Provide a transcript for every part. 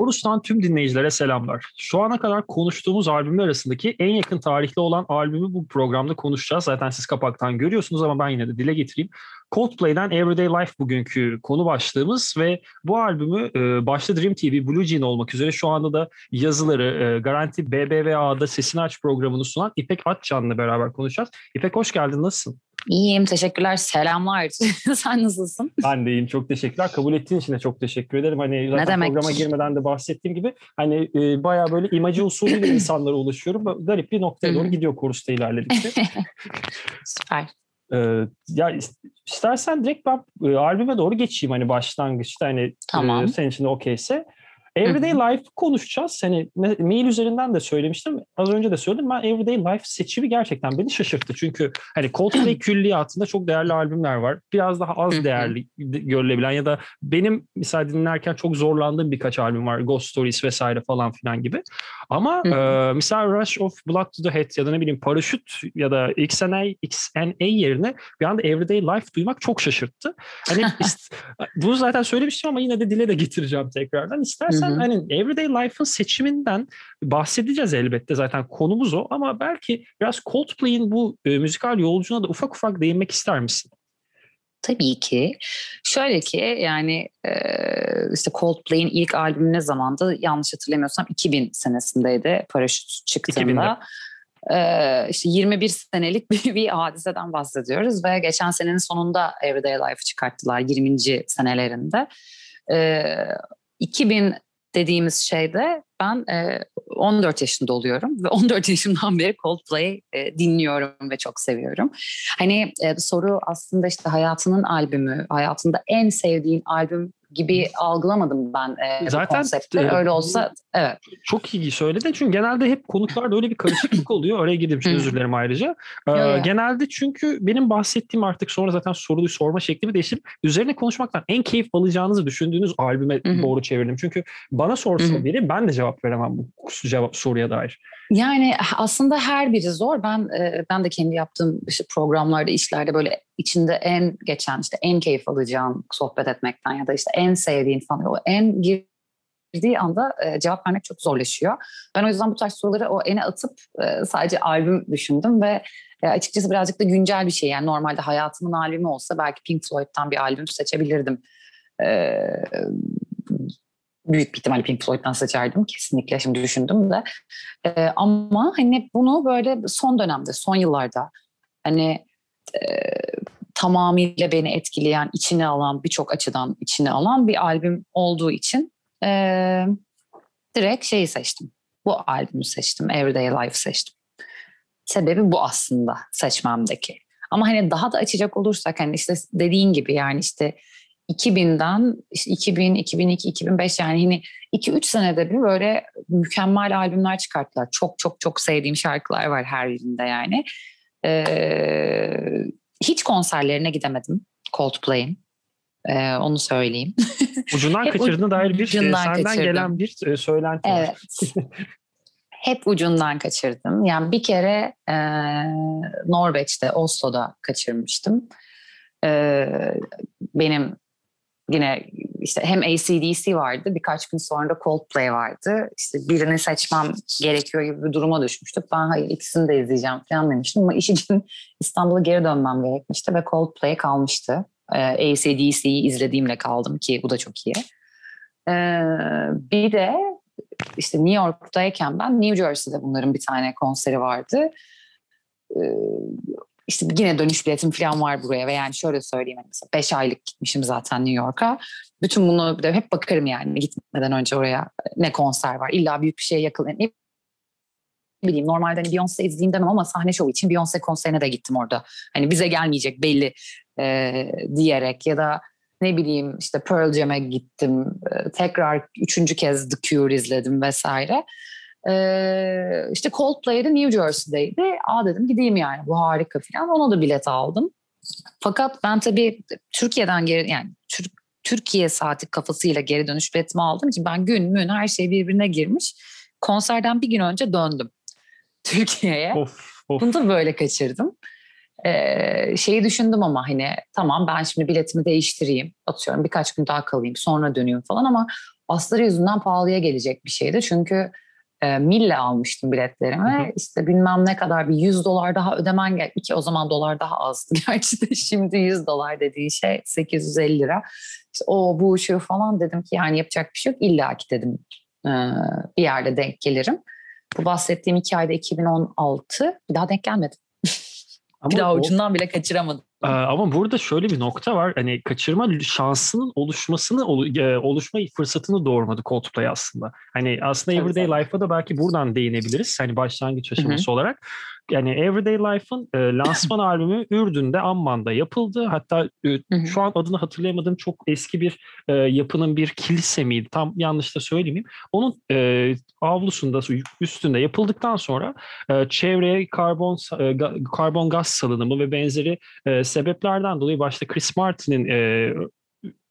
Korus'tan tüm dinleyicilere selamlar. Şu ana kadar konuştuğumuz albümler arasındaki en yakın tarihli olan albümü bu programda konuşacağız. Zaten siz kapaktan görüyorsunuz ama ben yine de dile getireyim. Coldplay'den Everyday Life bugünkü konu başlığımız ve bu albümü e, başta Dream TV, Blue Jean olmak üzere şu anda da yazıları e, Garanti BBVA'da Sesini Aç programını sunan İpek Atcan'la beraber konuşacağız. İpek hoş geldin, nasılsın? İyiyim, teşekkürler. Selamlar. Sen nasılsın? Ben de iyiyim, çok teşekkürler. Kabul ettiğin için de çok teşekkür ederim. Hani zaten ne demek? programa girmeden de bahsettiğim gibi hani e, bayağı böyle imajı usulüyle insanlara ulaşıyorum. Garip bir noktaya doğru gidiyor Korus'ta ilerledikçe. Süper. Ee, ya istersen direkt ben e, albüme doğru geçeyim hani başlangıçta hani tamam. e, senin için okeyse. Everyday Life konuşacağız. Hani mail üzerinden de söylemiştim. Az önce de söyledim. Ben Everyday Life seçimi gerçekten beni şaşırttı. Çünkü hani Coldplay külliyatında çok değerli albümler var. Biraz daha az değerli görülebilen ya da benim mesela dinlerken çok zorlandığım birkaç albüm var. Ghost Stories vesaire falan filan gibi. Ama e, mesela Rush of Blood to the Head ya da ne bileyim Paraşüt ya da XNA, XNA yerine bir anda Everyday Life duymak çok şaşırttı. Hani bunu zaten söylemiştim ama yine de dile de getireceğim tekrardan. İstersen sen hani everyday life'ın seçiminden bahsedeceğiz elbette zaten konumuz o ama belki biraz Coldplay'in bu e, müzikal yolculuğuna da ufak ufak değinmek ister misin? Tabii ki. Şöyle ki yani e, işte Coldplay'in ilk albümü ne zamandı? Yanlış hatırlamıyorsam 2000 senesindeydi Paraşüt çıktığında. 2000'de. Ee, işte 21 senelik bir, bir hadiseden bahsediyoruz ve geçen senenin sonunda Everyday Life'ı çıkarttılar 20. senelerinde. Ee, 2000 dediğimiz şeyde ben e, 14 yaşında oluyorum ve 14 yaşımdan beri Coldplay e, dinliyorum ve çok seviyorum. Hani e, soru aslında işte hayatının albümü, hayatında en sevdiğin albüm gibi algılamadım ben e, Zaten konsepti. E, öyle olsa evet. Çok iyi söyledin çünkü genelde hep konuklarda öyle bir karışıklık oluyor. Oraya gidip özür dilerim ayrıca. Ee, genelde çünkü benim bahsettiğim artık sonra zaten soruyu sorma şeklimi değiştirip üzerine konuşmaktan en keyif alacağınızı düşündüğünüz albüme doğru çevirdim. Çünkü bana sorsa biri ben de cevap veremem bu cevap, soruya dair. Yani aslında her biri zor. Ben e, ben de kendi yaptığım işte programlarda, işlerde böyle içinde en geçen işte en keyif alacağın sohbet etmekten ya da işte en sevdiğin falan o en girdiği anda e, cevap vermek çok zorlaşıyor. Ben o yüzden bu tarz soruları o ene atıp e, sadece albüm düşündüm ve açıkçası birazcık da güncel bir şey. Yani normalde hayatımın albümü olsa belki Pink Floyd'dan bir albüm seçebilirdim büyük bir ihtimalle Pink Floyd'dan seçerdim kesinlikle şimdi düşündüm de. E, ama hani bunu böyle son dönemde, son yıllarda hani e, tamamıyla beni etkileyen, içine alan, birçok açıdan içine alan bir albüm olduğu için e, direkt şeyi seçtim. Bu albümü seçtim, Everyday Life seçtim. Sebebi bu aslında seçmemdeki. Ama hani daha da açacak olursak hani işte dediğin gibi yani işte 2000'den işte 2000, 2002, 2005 yani hani 2-3 senede bir böyle mükemmel albümler çıkarttılar. Çok çok çok sevdiğim şarkılar var her birinde yani. Ee, hiç konserlerine gidemedim Coldplay'in. Ee, onu söyleyeyim. Ucundan kaçırdığına dair bir e, senden kaçırdım. gelen bir e, söylenti var. Evet. Hep ucundan kaçırdım. Yani bir kere e, Norveç'te, Oslo'da kaçırmıştım. E, benim yine işte hem ACDC vardı birkaç gün sonra da Coldplay vardı. İşte birini seçmem gerekiyor gibi bir duruma düşmüştük. Ben hayır ikisini de izleyeceğim falan demiştim ama iş için İstanbul'a geri dönmem gerekmişti ve Coldplay kalmıştı. Ee, ACDC'yi izlediğimle kaldım ki bu da çok iyi. Ee, bir de işte New York'tayken ben New Jersey'de bunların bir tane konseri vardı. İşte yine dönüş biletim falan var buraya ve yani şöyle söyleyeyim hani mesela 5 aylık gitmişim zaten New York'a. Bütün bunu de hep bakarım yani gitmeden önce oraya ne konser var. İlla büyük bir şeye yakın. Ne bileyim normalde hani Beyoncé izleyeyim demem ama sahne şovu için Beyoncé konserine de gittim orada. Hani bize gelmeyecek belli e, diyerek ya da ne bileyim işte Pearl Jam'e gittim. E, tekrar üçüncü kez The Cure izledim vesaire. Ee, işte Coldplay'de New Jersey'deydi. Aa dedim gideyim yani bu harika falan. Ona da bilet aldım. Fakat ben tabii Türkiye'den geri yani Türk, Türkiye saati kafasıyla geri dönüş biletimi aldığım için ben gün mün her şey birbirine girmiş. Konserden bir gün önce döndüm Türkiye'ye. Of, of. Bunu da böyle kaçırdım. Ee, şeyi düşündüm ama hani tamam ben şimdi biletimi değiştireyim. Atıyorum birkaç gün daha kalayım sonra döneyim falan ama asları yüzünden pahalıya gelecek bir şeydi. Çünkü e, mille almıştım biletlerimi. Hı hı. İşte bilmem ne kadar bir 100 dolar daha ödemen gel. İki o zaman dolar daha azdı. Gerçi de şimdi 100 dolar dediği şey 850 lira. İşte o bu şu falan dedim ki yani yapacak bir şey yok. İlla ki dedim e, bir yerde denk gelirim. Bu bahsettiğim iki ayda 2016 bir daha denk gelmedim. Ama bir daha ucundan bile kaçıramadım. Ama burada şöyle bir nokta var. Hani kaçırma şansının oluşmasını oluşma fırsatını doğurmadı Coldplay aslında. Hani aslında Tabii Everyday Life'a da belki buradan değinebiliriz. Hani başlangıç aşaması Hı-hı. olarak yani Everyday Life'ın e, lansman albümü Ürdün'de Amman'da yapıldı. Hatta e, şu an adını hatırlayamadığım çok eski bir e, yapının bir kilise miydi? Tam yanlış da söylemeyeyim. Onun e, avlusunda üstünde yapıldıktan sonra e, çevreye karbon e, karbon gaz salınımı ve benzeri e, sebeplerden dolayı başta Chris Martin'in e,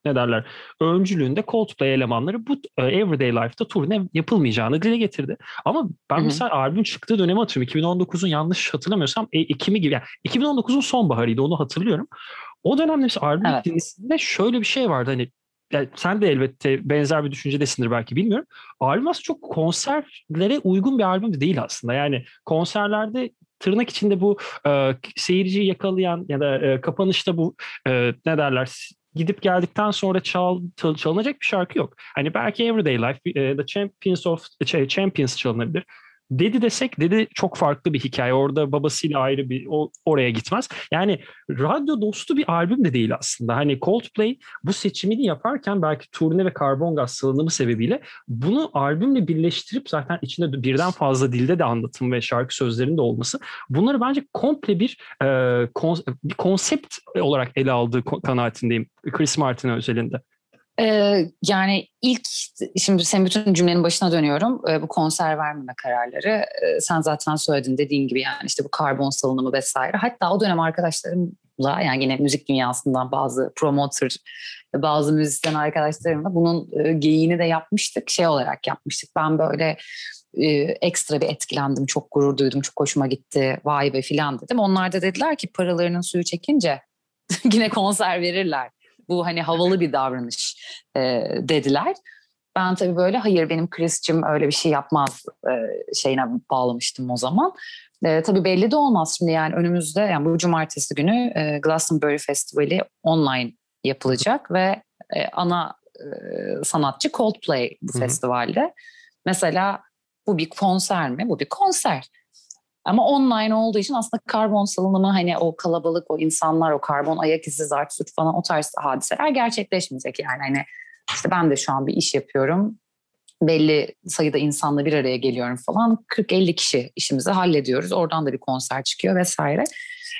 ne derler öncülüğünde Coldplay elemanları bu e, Everyday Life'da turne yapılmayacağını dile getirdi. Ama ben Hı-hı. mesela albüm çıktığı dönemi hatırlıyorum. 2019'un yanlış hatırlamıyorsam e, Ekim'i gibi. Yani 2019'un sonbaharıydı onu hatırlıyorum. O dönemde mesela albüm evet. dinlediğinde şöyle bir şey vardı hani yani sen de elbette benzer bir düşüncedesindir belki bilmiyorum. Albüm aslında çok konserlere uygun bir albüm değil aslında. Yani konserlerde tırnak içinde bu e, seyirciyi yakalayan ya da e, kapanışta bu e, ne derler gidip geldikten sonra çal, çalınacak bir şarkı yok. Hani belki Everyday Life, e, The Champions of şey, Champions çalınabilir. Dedi desek dedi çok farklı bir hikaye. Orada babasıyla ayrı bir o, oraya gitmez. Yani radyo dostu bir albüm de değil aslında. Hani Coldplay bu seçimini yaparken belki turne ve karbon gaz salınımı sebebiyle bunu albümle birleştirip zaten içinde birden fazla dilde de anlatım ve şarkı sözlerinde olması bunları bence komple bir, e, kon, bir konsept olarak ele aldığı kanaatindeyim Chris Martin özelinde. Ee, yani ilk şimdi senin bütün cümlenin başına dönüyorum. Ee, bu konser vermeme kararları. Ee, sen zaten söyledin dediğin gibi yani işte bu karbon salınımı vesaire. Hatta o dönem arkadaşlarımla yani yine müzik dünyasından bazı promoter, bazı müzisyen arkadaşlarımla bunun e, geyiğini de yapmıştık. Şey olarak yapmıştık. Ben böyle e, ekstra bir etkilendim, çok gurur duydum, çok hoşuma gitti, vay be filan dedim. Onlar da dediler ki paralarının suyu çekince yine konser verirler bu hani havalı bir davranış e, dediler. Ben tabii böyle hayır benim Chris'cim öyle bir şey yapmaz e, şeyine bağlamıştım o zaman. E, tabii belli de olmaz şimdi yani önümüzde yani bu cumartesi günü e, Glastonbury Festivali online yapılacak ve e, ana e, sanatçı Coldplay bu Hı-hı. festivalde. Mesela bu bir konser mi? Bu bir konser. Ama online olduğu için aslında karbon salınımı hani o kalabalık, o insanlar, o karbon ayak izi, zart süt falan o tarz hadiseler gerçekleşmeyecek. Yani hani işte ben de şu an bir iş yapıyorum. Belli sayıda insanla bir araya geliyorum falan. 40-50 kişi işimizi hallediyoruz. Oradan da bir konser çıkıyor vesaire.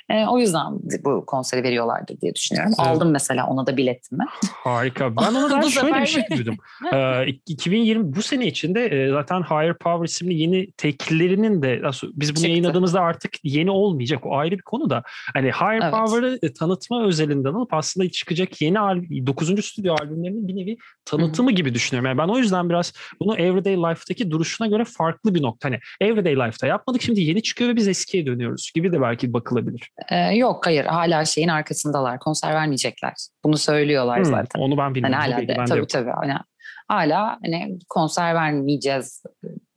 E, o yüzden bu konseri veriyorlardır diye düşünüyorum. Evet. Aldım mesela ona da biletimi. Harika. Ben ona da şöyle bir şey duydum. ee, 2020 bu sene içinde e, zaten Higher Power isimli yeni teklerinin de biz bunu Çıktı. yayınladığımızda artık yeni olmayacak. O ayrı bir konu da. Hani Higher evet. Power'ı e, tanıtma özelinden alıp aslında çıkacak yeni al- 9. stüdyo albümlerinin bir nevi tanıtımı Hı-hı. gibi düşünüyorum. Yani ben o yüzden biraz bunu Everyday Life'daki duruşuna göre farklı bir nokta. Hani Everyday Life'ta yapmadık şimdi yeni çıkıyor ve biz eskiye dönüyoruz gibi de belki bakılabilir. Ee, yok hayır hala şeyin arkasındalar. Konser vermeyecekler. Bunu söylüyorlar hmm, zaten. Onu ben bilmiyorum. Hani hala de, tabii yok. tabii. Hani, hala hani konser vermeyeceğiz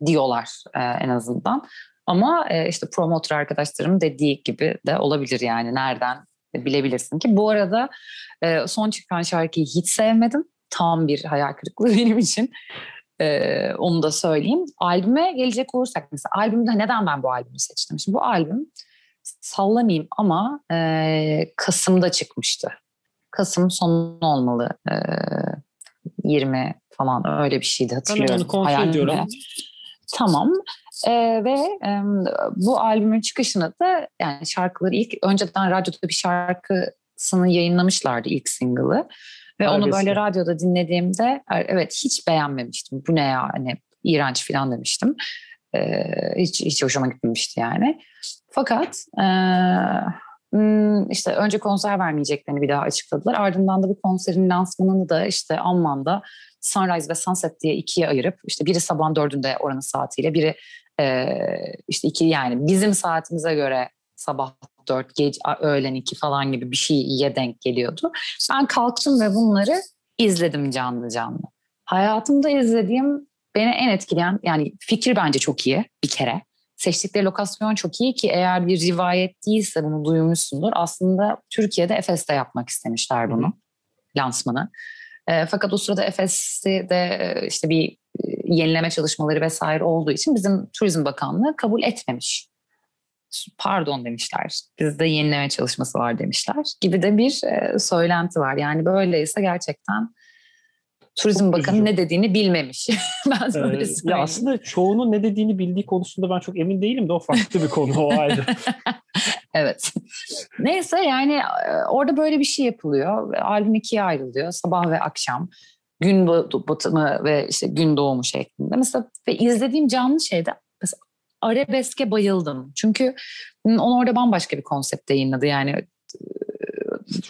diyorlar e, en azından. Ama e, işte promoter arkadaşlarım dediği gibi de olabilir yani nereden bilebilirsin ki. Bu arada e, son çıkan şarkıyı hiç sevmedim. Tam bir hayal kırıklığı benim için. Ee, onu da söyleyeyim. Albüme gelecek olursak mesela albümde neden ben bu albümü seçtim? Şimdi bu albüm sallamayayım ama e, Kasım'da çıkmıştı. Kasım sonu olmalı. E, 20 falan öyle bir şeydi hatırlıyorum. Ben onu kontrol ediyorum. Tamam. E, ve e, bu albümün çıkışını da yani şarkıları ilk önceden radyoda bir şarkısını yayınlamışlardı ilk single'ı. Ve onu böyle radyoda dinlediğimde evet hiç beğenmemiştim. Bu ne ya hani iğrenç falan demiştim. Ee, hiç, hiç hoşuma gitmemişti yani. Fakat e, işte önce konser vermeyeceklerini bir daha açıkladılar. Ardından da bu konserin lansmanını da işte Amman'da Sunrise ve Sunset diye ikiye ayırıp işte biri sabah dördünde oranın saatiyle biri e, işte iki yani bizim saatimize göre sabah dört gece öğlen iki falan gibi bir şeye denk geliyordu. Ben kalktım ve bunları izledim canlı canlı. hayatımda izlediğim beni en etkileyen yani fikir bence çok iyi bir kere. Seçtikleri lokasyon çok iyi ki eğer bir rivayet değilse bunu duymuşsundur. Aslında Türkiye'de Efes'te yapmak istemişler bunu. Hı. Lansmanı. E, fakat o sırada Efes'te de işte bir e, yenileme çalışmaları vesaire olduğu için bizim Turizm Bakanlığı kabul etmemiş. Pardon demişler. Bizde yenileme çalışması var demişler gibi de bir e, söylenti var. Yani böyleyse gerçekten Turizm çok Bakanı üzücü. ne dediğini bilmemiş. ben böyle ee, Ya aslında çoğunun ne dediğini bildiği konusunda ben çok emin değilim de o farklı bir konu o ayrı. evet. Neyse yani e, orada böyle bir şey yapılıyor. Albüm ikiye ayrılıyor. Sabah ve akşam. Gün batımı ve işte gün doğumu şeklinde. Mesela ve izlediğim canlı şeyde mesela arabeske bayıldım. Çünkü onu orada bambaşka bir konsept yayınladı. Yani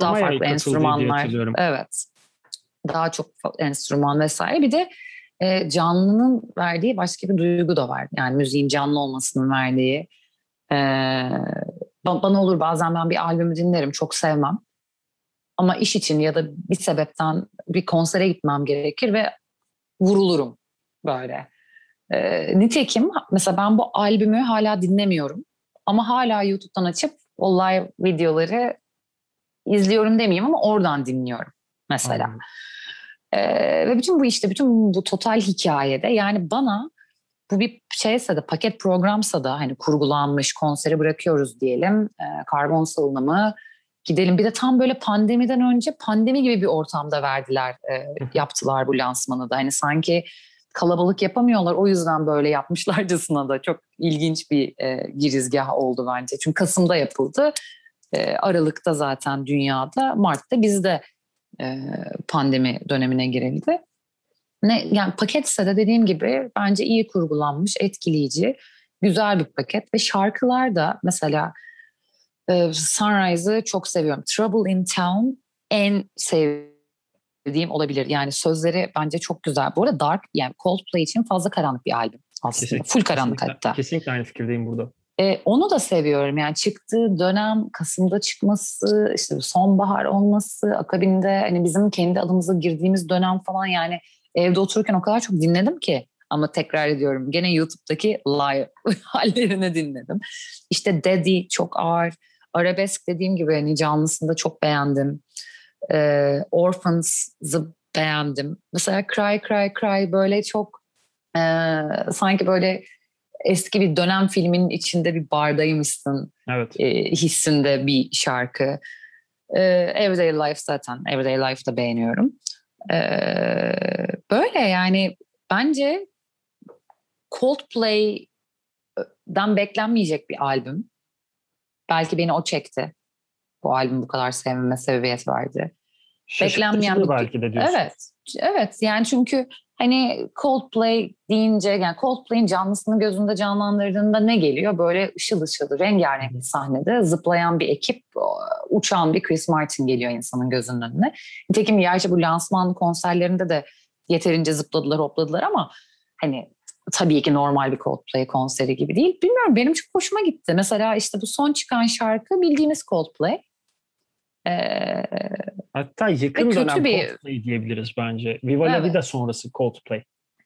daha farklı enstrümanlar. Evet daha çok enstrüman vesaire. Bir de e, canlının verdiği başka bir duygu da var. Yani müziğin canlı olmasının verdiği. E, bana olur bazen ben bir albümü dinlerim çok sevmem. Ama iş için ya da bir sebepten bir konsere gitmem gerekir ve vurulurum böyle. E, nitekim mesela ben bu albümü hala dinlemiyorum. Ama hala YouTube'dan açıp o live videoları izliyorum demeyeyim ama oradan dinliyorum mesela. Hmm. Ee, ve bütün bu işte, bütün bu total hikayede yani bana bu bir şeyse de paket programsa da hani kurgulanmış konseri bırakıyoruz diyelim. E, karbon salınımı gidelim. Bir de tam böyle pandemiden önce pandemi gibi bir ortamda verdiler, e, yaptılar bu lansmanı da. Hani sanki kalabalık yapamıyorlar o yüzden böyle yapmışlarcasına da çok ilginç bir e, girizgah oldu bence. Çünkü Kasım'da yapıldı. E, Aralık'ta zaten dünyada, Mart'ta bizde e, pandemi dönemine girildi. Ne, yani paketse de dediğim gibi bence iyi kurgulanmış, etkileyici, güzel bir paket ve şarkılar da mesela e, Sunrise'ı çok seviyorum. Trouble in Town en sevdiğim olabilir. Yani sözleri bence çok güzel. Bu arada Dark yani Coldplay için fazla karanlık bir albüm aslında. Kesinlikle, Full karanlık kesinlikle, hatta. Kesinlikle aynı fikirdeyim burada. E, onu da seviyorum yani çıktığı dönem Kasım'da çıkması işte sonbahar olması akabinde hani bizim kendi adımıza girdiğimiz dönem falan yani evde otururken o kadar çok dinledim ki ama tekrar ediyorum gene YouTube'daki live hallerini dinledim. İşte Daddy çok ağır. Arabesk dediğim gibi hani canlısında çok beğendim. Ee, Orphans'ı beğendim. Mesela Cry Cry Cry böyle çok e, sanki böyle eski bir dönem filminin içinde bir bardaymışsın evet. e, hissinde bir şarkı. E, Everyday Life zaten. Everyday Life'da beğeniyorum. E, böyle yani bence Coldplay'den beklenmeyecek bir albüm. Belki beni o çekti. Bu albüm bu kadar sevmeme sebebiyet verdi. Beklenmeyen bir... belki de diyorsun. Evet. Evet yani çünkü hani Coldplay deyince yani Coldplay'in canlısını gözünde canlandırdığında ne geliyor? Böyle ışıl ışıl rengarenk bir sahnede zıplayan bir ekip uçan bir Chris Martin geliyor insanın gözünün önüne. Nitekim gerçi bu lansman konserlerinde de yeterince zıpladılar hopladılar ama hani tabii ki normal bir Coldplay konseri gibi değil. Bilmiyorum benim çok hoşuma gitti. Mesela işte bu son çıkan şarkı bildiğimiz Coldplay. Ee, Hatta yakın dönem bir... Coldplay diyebiliriz bence. Viva evet. La Vida sonrası Coldplay.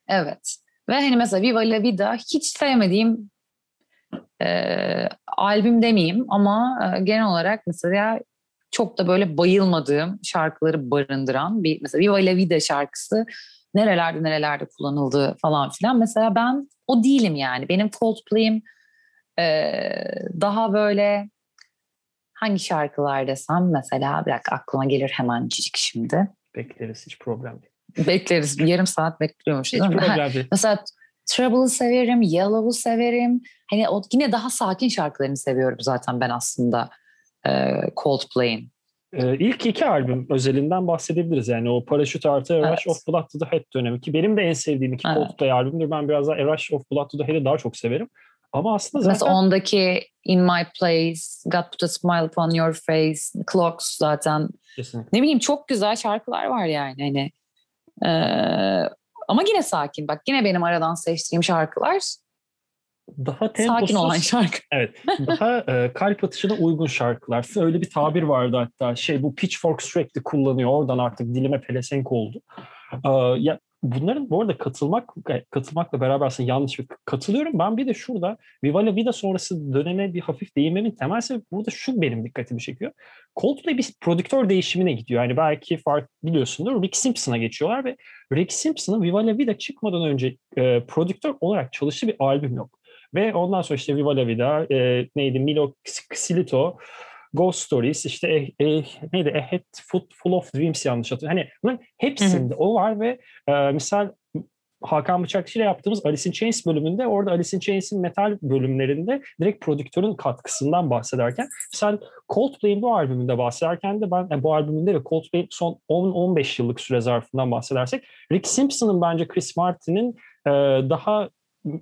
Evet. Ve hani mesela Viva La Vida hiç sevmediğim e, albüm demeyeyim ama e, genel olarak mesela çok da böyle bayılmadığım şarkıları barındıran bir mesela Viva La Vida şarkısı nerelerde nerelerde kullanıldı falan filan. Mesela ben o değilim yani. Benim Coldplay'im e, daha böyle Hangi şarkılar desem mesela dakika aklıma gelir hemen cicik şimdi. Bekleriz hiç problem değil. Bekleriz. Yarım saat bekliyormuş. Hiç problem değil. Mesela Trouble'ı severim, Yellow'u severim. Hani o yine daha sakin şarkılarını seviyorum zaten ben aslında e, Coldplay'in. Ee, ilk iki albüm özelinden bahsedebiliriz. Yani o Parachute artı A Rush of Blood to the Head dönemi ki benim de en sevdiğim iki evet. Coldplay albümdür. Ben biraz daha A Rush of Blood to the Head'i daha çok severim. Ama aslında zaten... Mesela ondaki In My Place, God Put a Smile Upon Your Face, Clocks zaten. Kesinlikle. Ne bileyim çok güzel şarkılar var yani. Hani, ee, ama yine sakin. Bak yine benim aradan seçtiğim şarkılar daha temposuz, sakin olan şarkı. Evet. Daha e, kalp atışına uygun şarkılar. Öyle bir tabir vardı hatta. Şey bu Pitchfork sürekli kullanıyor. Oradan artık dilime pelesenk oldu. E, ya bunların bu arada katılmak katılmakla beraber aslında yanlış bir katılıyorum. Ben bir de şurada Viva La Vida sonrası döneme bir hafif değinmemin temel sebebi burada şu benim dikkatimi çekiyor. Coldplay bir prodüktör değişimine gidiyor. Yani belki fark biliyorsundur Rick Simpson'a geçiyorlar ve Rick Simpson'ın Viva La Vida çıkmadan önce e, prodüktör olarak çalıştığı bir albüm yok. Ve ondan sonra işte Viva La Vida, e, neydi Milo Xilito, Ghost Stories, işte e, e, neydi A Head Full of Dreams yanlış hatırlıyorum. Hani bunların hepsinde Hı-hı. o var ve e, misal Hakan Bıçakçı ile yaptığımız Alice in Chains bölümünde orada Alice in Chains'in metal bölümlerinde direkt prodüktörün katkısından bahsederken sen Coldplay'in bu albümünde bahsederken de ben yani bu albümünde ve Coldplay'in son 10-15 yıllık süre zarfından bahsedersek Rick Simpson'ın bence Chris Martin'in e, daha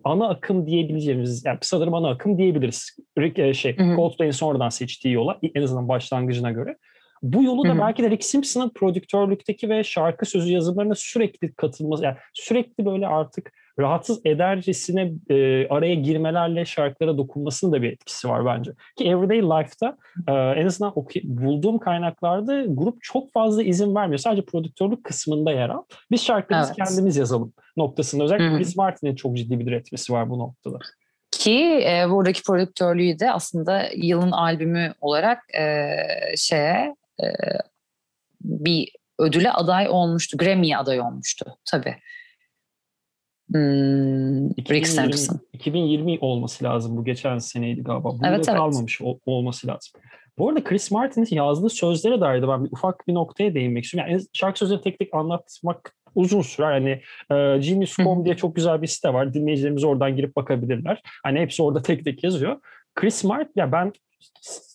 ana akım diyebileceğimiz, yani sanırım ana akım diyebiliriz. Rick, e, şey, Coldplay'in sonradan seçtiği yola, en azından başlangıcına göre. Bu yolu da Hı-hı. belki de Rick Simpson'ın prodüktörlükteki ve şarkı sözü yazımlarına sürekli katılması, yani sürekli böyle artık rahatsız edercesine e, araya girmelerle şarkılara dokunmasının da bir etkisi var bence. Ki Everyday Life'da e, en azından bulduğum kaynaklarda grup çok fazla izin vermiyor. Sadece prodüktörlük kısmında yer al. Biz şarkımızı evet. kendimiz yazalım noktasında. Özellikle Hı-hı. Chris Martin'in çok ciddi bir diretmesi var bu noktada. Ki e, buradaki prodüktörlüğü de aslında yılın albümü olarak e, şeye e, bir ödüle aday olmuştu. Grammy aday olmuştu tabii. Hmm, 2020, 2020 olması lazım bu geçen seneydi galiba. Burada evet, evet. kalmamış ol, olması lazım. Bu arada Chris Martin'in yazdığı sözlere dair de ben bir ufak bir noktaya değinmek istiyorum. Yani şarkı sözleri tek tek anlatmak uzun sürer. Hani e, Genius.com diye çok güzel bir site var. Dinleyicilerimiz oradan girip bakabilirler. Hani hepsi orada tek tek yazıyor. Chris Martin ya ben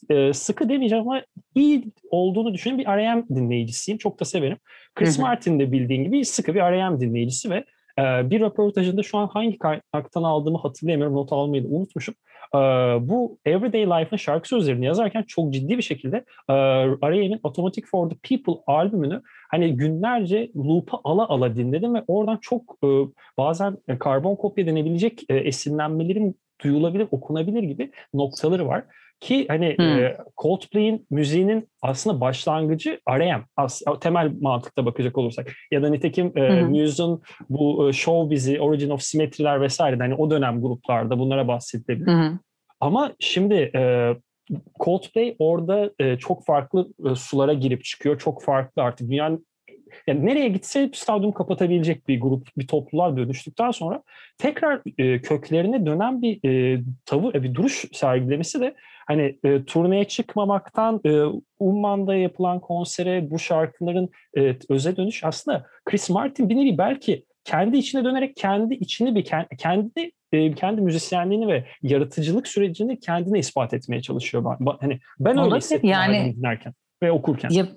e, sıkı demeyeceğim ama iyi olduğunu düşünen bir R.E.M. dinleyicisiyim. Çok da severim. Chris Martin de bildiğin gibi sıkı bir R.E.M. dinleyicisi ve bir röportajında şu an hangi kaynaktan aldığımı hatırlayamıyorum. Not almayı da unutmuşum. E, bu Everyday Life'ın şarkı sözlerini yazarken çok ciddi bir şekilde e, R.E.M'in Automatic for the People albümünü hani günlerce loop'a ala ala dinledim ve oradan çok e, bazen karbon kopya denebilecek e, esinlenmelerin duyulabilir, okunabilir gibi noktaları var. Ki hani hmm. e, Coldplay'in müziğinin aslında başlangıcı R.E.M. As, temel mantıkta bakacak olursak. Ya da nitekim e, hmm. Muse'un bu e, show bizi, Origin of Symmetry'ler vesaire hani o dönem gruplarda bunlara bahsedilebilir. Hmm. Ama şimdi e, Coldplay orada e, çok farklı e, sulara girip çıkıyor. Çok farklı artık dünyanın yani nereye gitse stadyum kapatabilecek bir grup, bir topluluğa dönüştükten sonra tekrar e, köklerine dönen bir e, tavır, e, bir duruş sergilemesi de hani e, turneye çıkmamaktan e, Umman'da yapılan konsere bu şarkıların e, öze dönüş aslında Chris Martin bir nevi belki kendi içine dönerek kendi içini bir kendi e, kendi müzisyenliğini ve yaratıcılık sürecini kendine ispat etmeye çalışıyor. Ben, hani ben öyle hissettim yani, dinlerken ve okurken. Ya,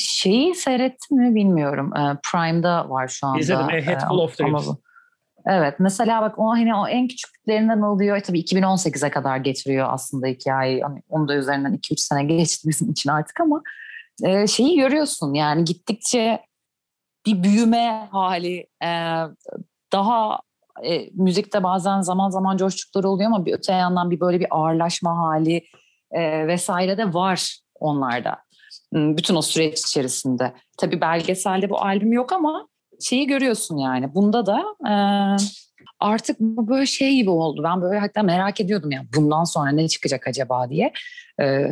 şeyi seyrettin mi bilmiyorum. E, Prime'da var şu anda. İzledim. A Head Full of Dreams. Evet mesela bak o hani o en küçüklerinden alıyor. E, tabii 2018'e kadar getiriyor aslında hikayeyi. Hani onun da üzerinden 2-3 sene geçti bizim için artık ama e, şeyi görüyorsun yani gittikçe bir büyüme hali e, daha e, müzikte bazen zaman zaman coştukları oluyor ama bir öte yandan bir böyle bir ağırlaşma hali e, vesaire de var onlarda. Bütün o süreç içerisinde. Tabii belgeselde bu albüm yok ama şeyi görüyorsun yani. Bunda da e, artık bu böyle şey gibi oldu. Ben böyle hatta merak ediyordum ya bundan sonra ne çıkacak acaba diye. E,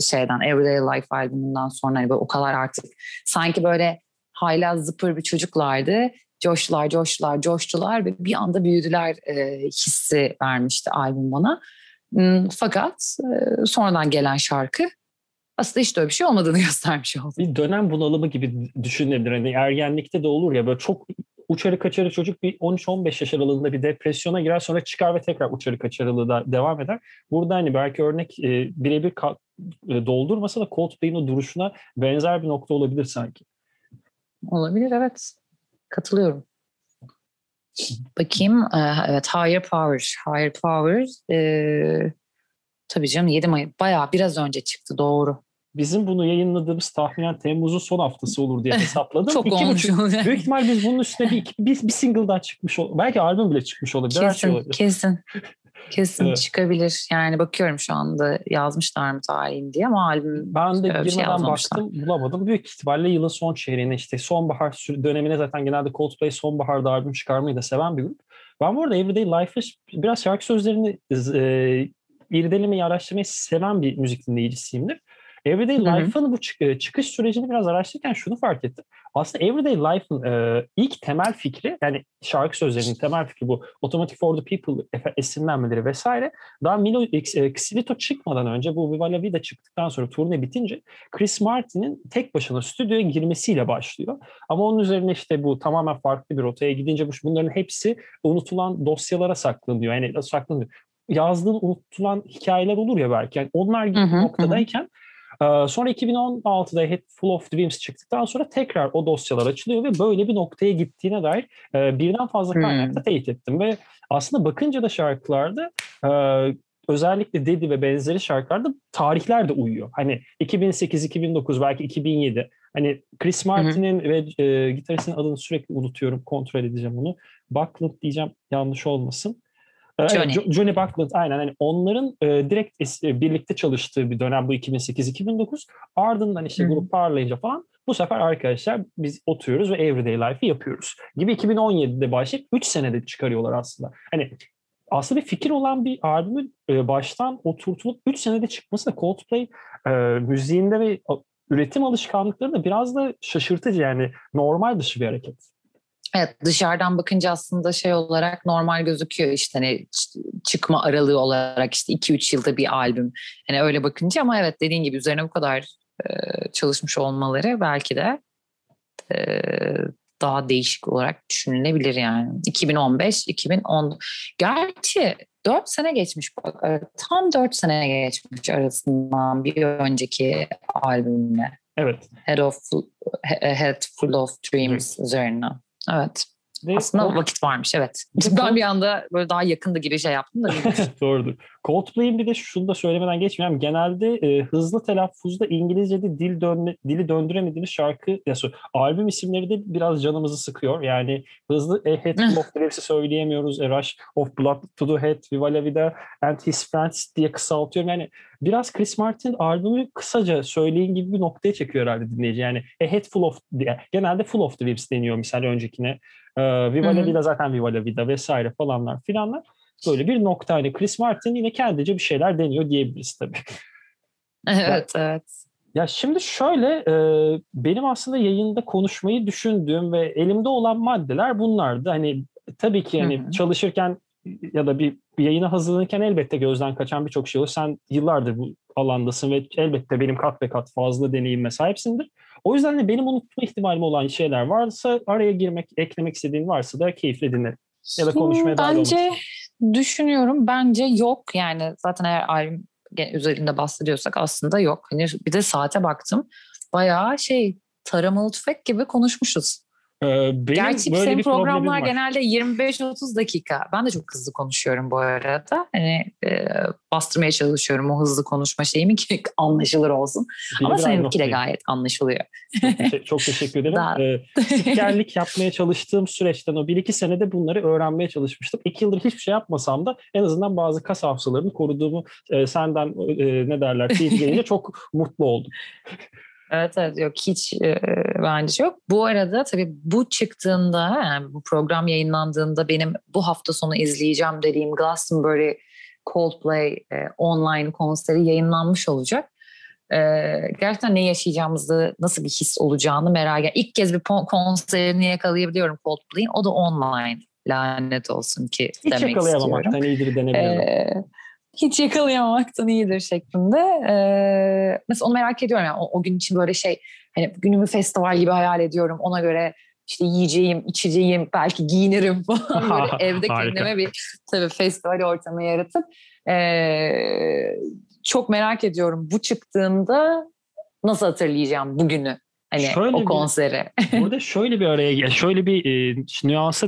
şeyden Everyday Life albümünden sonra hani o kadar artık sanki böyle hala zıpır bir çocuklardı. Coştular, coştular, coştular ve bir anda büyüdüler e, hissi vermişti albüm bana. Fakat e, sonradan gelen şarkı aslında hiç öyle bir şey olmadığını göstermiş oldu. Bir dönem bunalımı gibi düşünebilir. Hani ergenlikte de olur ya böyle çok uçarı kaçarı çocuk bir 13-15 yaş aralığında bir depresyona girer sonra çıkar ve tekrar uçarı kaçarılığı da devam eder. Burada hani belki örnek e, birebir e, doldurmasa da Coldplay'in o duruşuna benzer bir nokta olabilir sanki. Olabilir evet. Katılıyorum. Bakayım. E, evet Higher Power. Higher Power e, tabii canım 7 Mayıs bayağı biraz önce çıktı doğru. Bizim bunu yayınladığımız tahminen Temmuz'un son haftası olur diye hesapladım. Çok İki olmuş. Buçuk, büyük ihtimal biz bunun üstüne bir, bir, bir single daha çıkmış olur. Belki albüm bile çıkmış olabilir. Kesin, şey olabilir. kesin. Kesin evet. çıkabilir. Yani bakıyorum şu anda yazmışlar mı tarihini diye ama albüm Ben de girmeden şey baktım bulamadım. Büyük ihtimalle yılın son çeyreğine işte sonbahar dönemine zaten genelde Coldplay sonbaharda albüm çıkarmayı da seven bir grup. Ben bu arada Everyday Life'ı biraz şarkı sözlerini e, irdelemeyi, araştırmayı seven bir müzik dinleyicisiyimdir. Everyday Life'ın bu e, çıkış sürecini biraz araştırırken şunu fark ettim. Aslında Everyday Life'ın e, ilk temel fikri yani şarkı sözlerinin temel fikri bu Automatic for the People esinlenmeleri vesaire. Daha Milo Xilito çıkmadan önce bu Viva La Vida çıktıktan sonra turne bitince Chris Martin'in tek başına stüdyoya girmesiyle başlıyor. Ama onun üzerine işte bu tamamen farklı bir rotaya gidince bunların hepsi unutulan dosyalara saklanıyor. Yani saklanıyor yazdığın unutulan hikayeler olur ya belki. Yani onlar gibi hı noktadayken ee, sonra 2016'da Head Full of Dreams çıktıktan sonra tekrar o dosyalar açılıyor ve böyle bir noktaya gittiğine dair e, birden fazla kaynakta hmm. teyit ettim. Ve aslında bakınca da şarkılarda e, özellikle Dedi ve benzeri şarkılarda tarihler de uyuyor. Hani 2008, 2009 belki 2007. Hani Chris Martin'in ve e, gitaristin adını sürekli unutuyorum. Kontrol edeceğim onu. Buckland diyeceğim yanlış olmasın. Johnny. Johnny Buckland aynen. Yani onların e, direkt e, birlikte çalıştığı bir dönem bu 2008-2009. Ardından işte grup parlayınca falan bu sefer arkadaşlar biz oturuyoruz ve Everyday Life'ı yapıyoruz. Gibi 2017'de başlayıp 3 senede çıkarıyorlar aslında. Hani aslında bir fikir olan bir albümün e, baştan oturtulup 3 senede çıkması da Coldplay e, müziğinde ve üretim alışkanlıkları da biraz da şaşırtıcı yani normal dışı bir hareket. Evet dışarıdan bakınca aslında şey olarak normal gözüküyor işte hani çıkma aralığı olarak işte 2-3 yılda bir albüm. Hani öyle bakınca ama evet dediğin gibi üzerine bu kadar e, çalışmış olmaları belki de e, daha değişik olarak düşünülebilir yani. 2015, 2010. Gerçi 4 sene geçmiş bak. E, tam 4 sene geçmiş arasından bir önceki albümle. Evet. Head of Head Full of Dreams evet. üzerine. Evet. Ve Aslında o vakit varmış evet. Ben bir anda böyle daha yakında gibi şey yaptım da. Doğrudur. Coldplay'in bir de şunu da söylemeden geçmeyeyim. Genelde e, hızlı telaffuzda İngilizce'de dil dönme, dili döndüremediğimiz şarkı, ya albüm isimleri de biraz canımızı sıkıyor. Yani hızlı A Head of Drapes'i söyleyemiyoruz. A Rush of Blood to the Head, Viva La Vida and His Friends diye kısaltıyorum. Yani biraz Chris Martin albümü kısaca söyleyin gibi bir noktaya çekiyor herhalde dinleyici. Yani A Head Full of, genelde Full of Dreams deniyor misal öncekine. Ee, Viva La Vida zaten Viva La Vida vesaire falanlar filanlar. Böyle bir nokta hani Chris Martin yine kendice bir şeyler deniyor diyebiliriz tabii. evet, ya, evet. Ya şimdi şöyle e, benim aslında yayında konuşmayı düşündüğüm ve elimde olan maddeler bunlardı. Hani tabii ki hani Hı-hı. çalışırken ya da bir, bir yayına hazırlanırken elbette gözden kaçan birçok şey olur. Sen yıllardır bu alandasın ve elbette benim kat ve kat fazla deneyime sahipsindir. O yüzden de benim unutma ihtimalim olan şeyler varsa araya girmek, eklemek istediğin varsa da keyifle dinle. Ya da konuşmaya Bence düşünüyorum. Bence yok. Yani zaten eğer albüm üzerinde bahsediyorsak aslında yok. Hani bir de saate baktım. Bayağı şey taramalı tüfek gibi konuşmuşuz. Ee, benim Gerçi böyle senin programlar genelde 25-30 dakika. Ben de çok hızlı konuşuyorum bu arada. Hani e, bastırmaya çalışıyorum o hızlı konuşma şeyimi ki anlaşılır olsun. Değil Ama seninki de gayet anlaşılıyor. Çok, te- çok teşekkür ederim. Daha... Ee, yapmaya çalıştığım süreçten o 1-2 senede bunları öğrenmeye çalışmıştım. 2 yıldır hiçbir şey yapmasam da en azından bazı kas hafızalarını koruduğumu e, senden e, ne derler teyit gelince çok mutlu oldum. Evet evet yok hiç e, bence yok. Bu arada tabii bu çıktığında yani bu program yayınlandığında benim bu hafta sonu izleyeceğim dediğim Glastonbury Coldplay e, online konseri yayınlanmış olacak. E, gerçekten ne yaşayacağımızı, nasıl bir his olacağını merak ediyorum. İlk kez bir konserini yakalayabiliyorum Coldplay'in. O da online. Lanet olsun ki Hiç demek istiyorum. Hiç yakalayamamaktan iyidir denebilirim. Ee, hiç yakalayamamaktan iyidir şeklinde. Ee, mesela onu merak ediyorum yani o, o gün için böyle şey hani günümü festival gibi hayal ediyorum. Ona göre işte yiyeceğim, içeceğim, belki giyinirim falan böyle evde kendime bir tabii festival ortamı yaratıp ee, çok merak ediyorum bu çıktığında nasıl hatırlayacağım bugünü. Hani şöyle o konseri. Bir, burada şöyle bir araya şöyle bir e, nüansa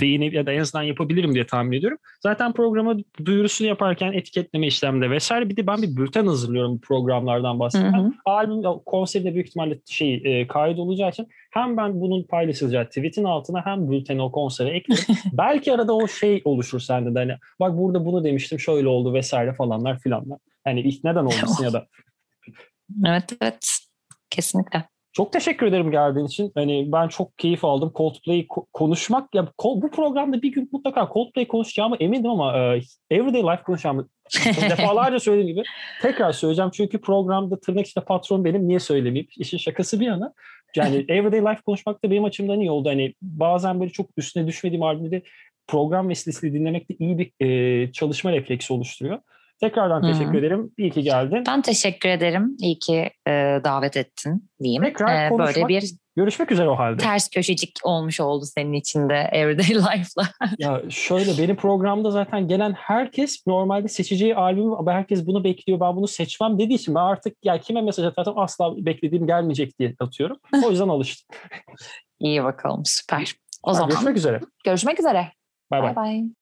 değinip ya da en azından yapabilirim diye tahmin ediyorum. Zaten programa duyurusunu yaparken etiketleme işlemde vesaire bir de ben bir bülten hazırlıyorum programlardan bahsederken. Albüm konserde büyük ihtimalle şey e, kayıt olacağı için hem ben bunun paylaşılacağı tweetin altına hem bülteni o konsere eklerim. Belki arada o şey oluşur sende de hani bak burada bunu demiştim şöyle oldu vesaire falanlar filanlar. Hani ilk neden olmasın ya da. Evet evet kesinlikle. Çok teşekkür ederim geldiğin için. Hani ben çok keyif aldım. Coldplay'i konuşmak ya bu programda bir gün mutlaka Coldplay konuşacağımı emindim ama e, Everyday Life konuşacağımı defalarca söylediğim gibi tekrar söyleyeceğim. Çünkü programda tırnak içinde patron benim. Niye söylemeyeyim? İşin şakası bir yana. Yani Everyday Life konuşmak da benim açımdan iyi oldu. Hani bazen böyle çok üstüne düşmediğim halde program vesilesiyle dinlemek de iyi bir e, çalışma refleksi oluşturuyor. Tekrardan Hı-hı. teşekkür ederim. İyi ki geldin. Ben teşekkür ederim. İyi ki e, davet ettin diyeyim. Tekrar ee, konuşmak, böyle bir görüşmek üzere o halde. Ters köşecik olmuş oldu senin için de Everyday Life'la. ya şöyle benim programda zaten gelen herkes normalde seçeceği albümü herkes bunu bekliyor ben bunu seçmem dediği için ben artık ya kime mesaj atarsam asla beklediğim gelmeyecek diye atıyorum. O yüzden alıştım. İyi bakalım süper. O ha, zaman görüşmek üzere. Görüşmek üzere. Bay bay.